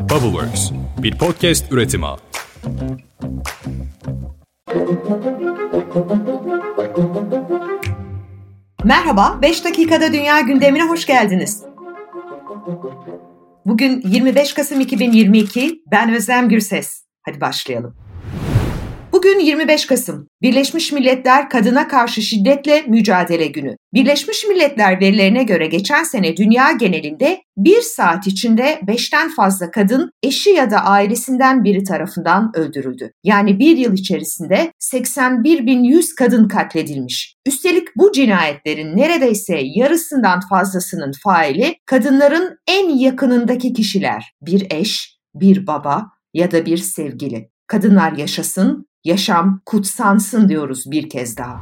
Bubbleworks, bir podcast üretimi. Merhaba, 5 dakikada dünya gündemine hoş geldiniz. Bugün 25 Kasım 2022, ben Özlem Gürses. Hadi başlayalım. Bugün 25 Kasım, Birleşmiş Milletler Kadına Karşı Şiddetle Mücadele Günü. Birleşmiş Milletler verilerine göre geçen sene dünya genelinde bir saat içinde 5'ten fazla kadın eşi ya da ailesinden biri tarafından öldürüldü. Yani bir yıl içerisinde 81.100 kadın katledilmiş. Üstelik bu cinayetlerin neredeyse yarısından fazlasının faili kadınların en yakınındaki kişiler. Bir eş, bir baba ya da bir sevgili. Kadınlar yaşasın, yaşam kutsansın diyoruz bir kez daha.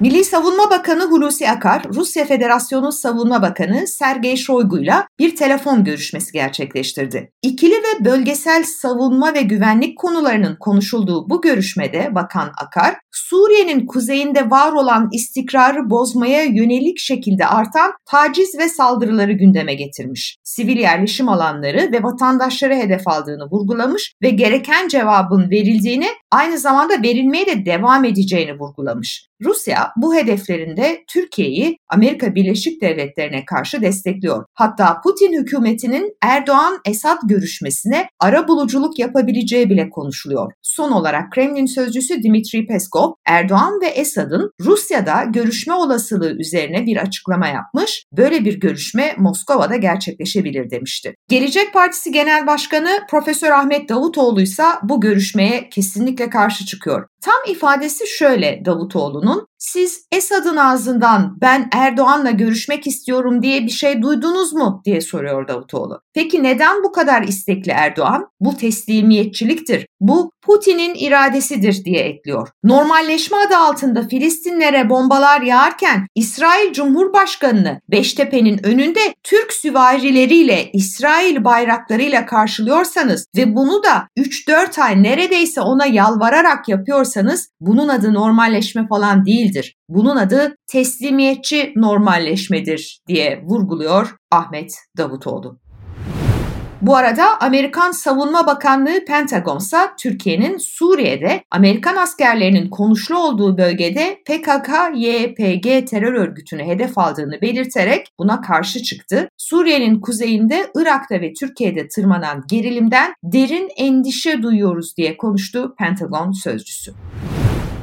Milli Savunma Bakanı Hulusi Akar, Rusya Federasyonu Savunma Bakanı Sergey Shoigu'yla bir telefon görüşmesi gerçekleştirdi. İkili ve bölgesel savunma ve güvenlik konularının konuşulduğu bu görüşmede Bakan Akar, Suriye'nin kuzeyinde var olan istikrarı bozmaya yönelik şekilde artan taciz ve saldırıları gündeme getirmiş. Sivil yerleşim alanları ve vatandaşları hedef aldığını vurgulamış ve gereken cevabın verildiğini aynı zamanda verilmeye de devam edeceğini vurgulamış. Rusya bu hedeflerinde Türkiye'yi Amerika Birleşik Devletleri'ne karşı destekliyor. Hatta Putin hükümetinin Erdoğan-Esad görüşmesine ara buluculuk yapabileceği bile konuşuluyor. Son olarak Kremlin sözcüsü Dmitri Peskov, Erdoğan ve Esad'ın Rusya'da görüşme olasılığı üzerine bir açıklama yapmış. Böyle bir görüşme Moskova'da gerçekleşebilir demişti. Gelecek Partisi Genel Başkanı Profesör Ahmet Davutoğlu ise bu görüşmeye kesinlikle karşı çıkıyor. Tam ifadesi şöyle Davutoğlu'nun, siz Esad'ın ağzından ben Erdoğan'la görüşmek istiyorum diye bir şey duydunuz mu diye soruyor Davutoğlu. Peki neden bu kadar istekli Erdoğan? Bu teslimiyetçiliktir. Bu Putin'in iradesidir diye ekliyor. Normalleşme adı altında Filistinlere bombalar yağarken İsrail Cumhurbaşkanı'nı Beştepe'nin önünde Türk süvarileriyle İsrail bayraklarıyla karşılıyorsanız ve bunu da 3-4 ay neredeyse ona yalvararak yapıyorsanız bunun adı normalleşme falan değildir. Bunun adı teslimiyetçi normalleşmedir diye vurguluyor Ahmet Davutoğlu. Bu arada Amerikan Savunma Bakanlığı Pentagon ise Türkiye'nin Suriye'de Amerikan askerlerinin konuşlu olduğu bölgede PKK-YPG terör örgütünü hedef aldığını belirterek buna karşı çıktı. Suriye'nin kuzeyinde Irak'ta ve Türkiye'de tırmanan gerilimden derin endişe duyuyoruz diye konuştu Pentagon sözcüsü.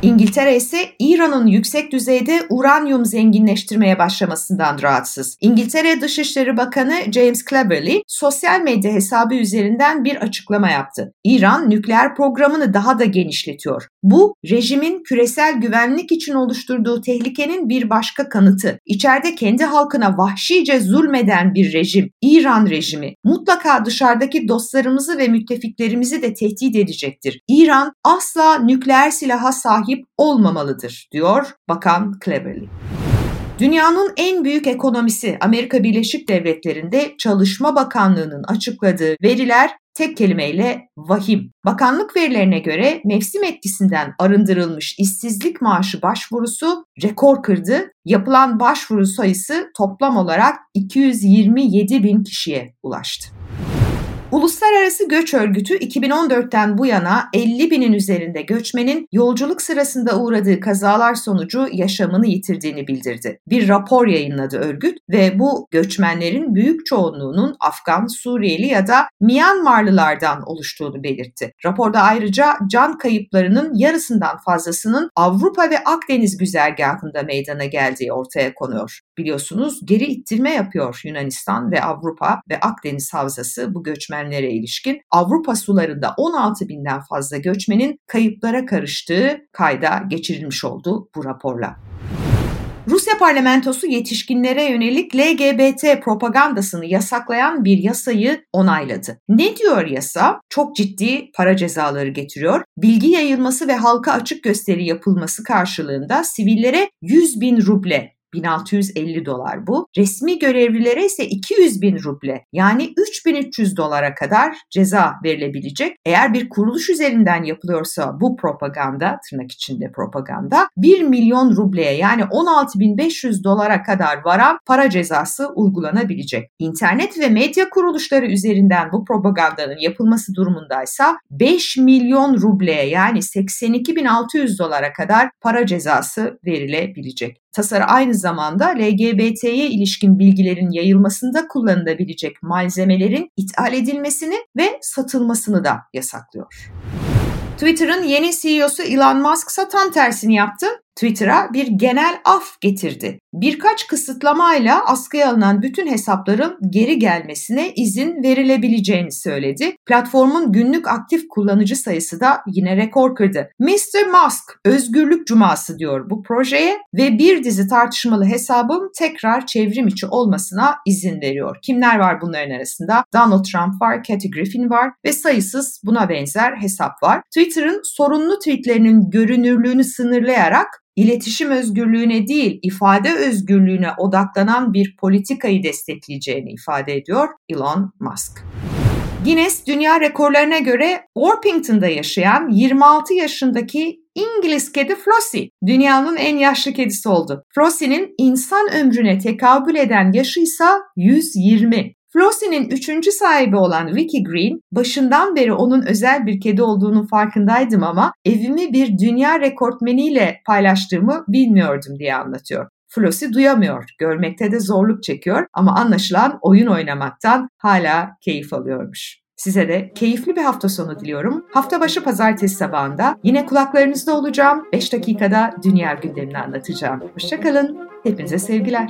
İngiltere ise İran'ın yüksek düzeyde uranyum zenginleştirmeye başlamasından rahatsız. İngiltere Dışişleri Bakanı James Cleverly sosyal medya hesabı üzerinden bir açıklama yaptı. İran nükleer programını daha da genişletiyor. Bu rejimin küresel güvenlik için oluşturduğu tehlikenin bir başka kanıtı. İçeride kendi halkına vahşice zulmeden bir rejim, İran rejimi mutlaka dışarıdaki dostlarımızı ve müttefiklerimizi de tehdit edecektir. İran asla nükleer silaha sahip olmamalıdır diyor Bakan Cleverly. Dünyanın en büyük ekonomisi Amerika Birleşik Devletleri'nde Çalışma Bakanlığı'nın açıkladığı veriler tek kelimeyle vahim. Bakanlık verilerine göre mevsim etkisinden arındırılmış işsizlik maaşı başvurusu rekor kırdı. Yapılan başvuru sayısı toplam olarak 227 bin kişiye ulaştı. Uluslararası Göç Örgütü 2014'ten bu yana 50 binin üzerinde göçmenin yolculuk sırasında uğradığı kazalar sonucu yaşamını yitirdiğini bildirdi. Bir rapor yayınladı örgüt ve bu göçmenlerin büyük çoğunluğunun Afgan, Suriyeli ya da Myanmarlılardan oluştuğunu belirtti. Raporda ayrıca can kayıplarının yarısından fazlasının Avrupa ve Akdeniz güzergahında meydana geldiği ortaya konuyor. Biliyorsunuz geri ittirme yapıyor Yunanistan ve Avrupa ve Akdeniz havzası bu göçmen göçmenlere ilişkin Avrupa sularında 16 binden fazla göçmenin kayıplara karıştığı kayda geçirilmiş oldu bu raporla. Rusya parlamentosu yetişkinlere yönelik LGBT propagandasını yasaklayan bir yasayı onayladı. Ne diyor yasa? Çok ciddi para cezaları getiriyor. Bilgi yayılması ve halka açık gösteri yapılması karşılığında sivillere 100 bin ruble 1650 dolar bu. Resmi görevlilere ise 200 bin ruble yani 3300 dolara kadar ceza verilebilecek. Eğer bir kuruluş üzerinden yapılıyorsa bu propaganda, tırnak içinde propaganda, 1 milyon rubleye yani 16.500 dolara kadar varan para cezası uygulanabilecek. İnternet ve medya kuruluşları üzerinden bu propagandanın yapılması durumundaysa 5 milyon rubleye yani 82.600 dolara kadar para cezası verilebilecek. Tasarı aynı zamanda LGBT'ye ilişkin bilgilerin yayılmasında kullanılabilecek malzemelerin ithal edilmesini ve satılmasını da yasaklıyor. Twitter'ın yeni CEO'su Elon Musk ise tam tersini yaptı. Twitter'a bir genel af getirdi. Birkaç kısıtlamayla askıya alınan bütün hesapların geri gelmesine izin verilebileceğini söyledi. Platformun günlük aktif kullanıcı sayısı da yine rekor kırdı. Mr. Musk özgürlük cuması diyor bu projeye ve bir dizi tartışmalı hesabın tekrar çevrim içi olmasına izin veriyor. Kimler var bunların arasında? Donald Trump var, Kathy Griffin var ve sayısız buna benzer hesap var. Twitter'ın sorunlu tweetlerinin görünürlüğünü sınırlayarak iletişim özgürlüğüne değil ifade özgürlüğüne odaklanan bir politikayı destekleyeceğini ifade ediyor Elon Musk. Guinness dünya rekorlarına göre Orpington'da yaşayan 26 yaşındaki İngiliz kedi Flossie dünyanın en yaşlı kedisi oldu. Flossie'nin insan ömrüne tekabül eden yaşı ise 120. Flossie'nin üçüncü sahibi olan Vicky Green, başından beri onun özel bir kedi olduğunu farkındaydım ama evimi bir dünya rekortmeniyle paylaştığımı bilmiyordum diye anlatıyor. Flossie duyamıyor, görmekte de zorluk çekiyor ama anlaşılan oyun oynamaktan hala keyif alıyormuş. Size de keyifli bir hafta sonu diliyorum. Hafta başı pazartesi sabahında yine kulaklarınızda olacağım. 5 dakikada dünya gündemini anlatacağım. Hoşçakalın. Hepinize sevgiler.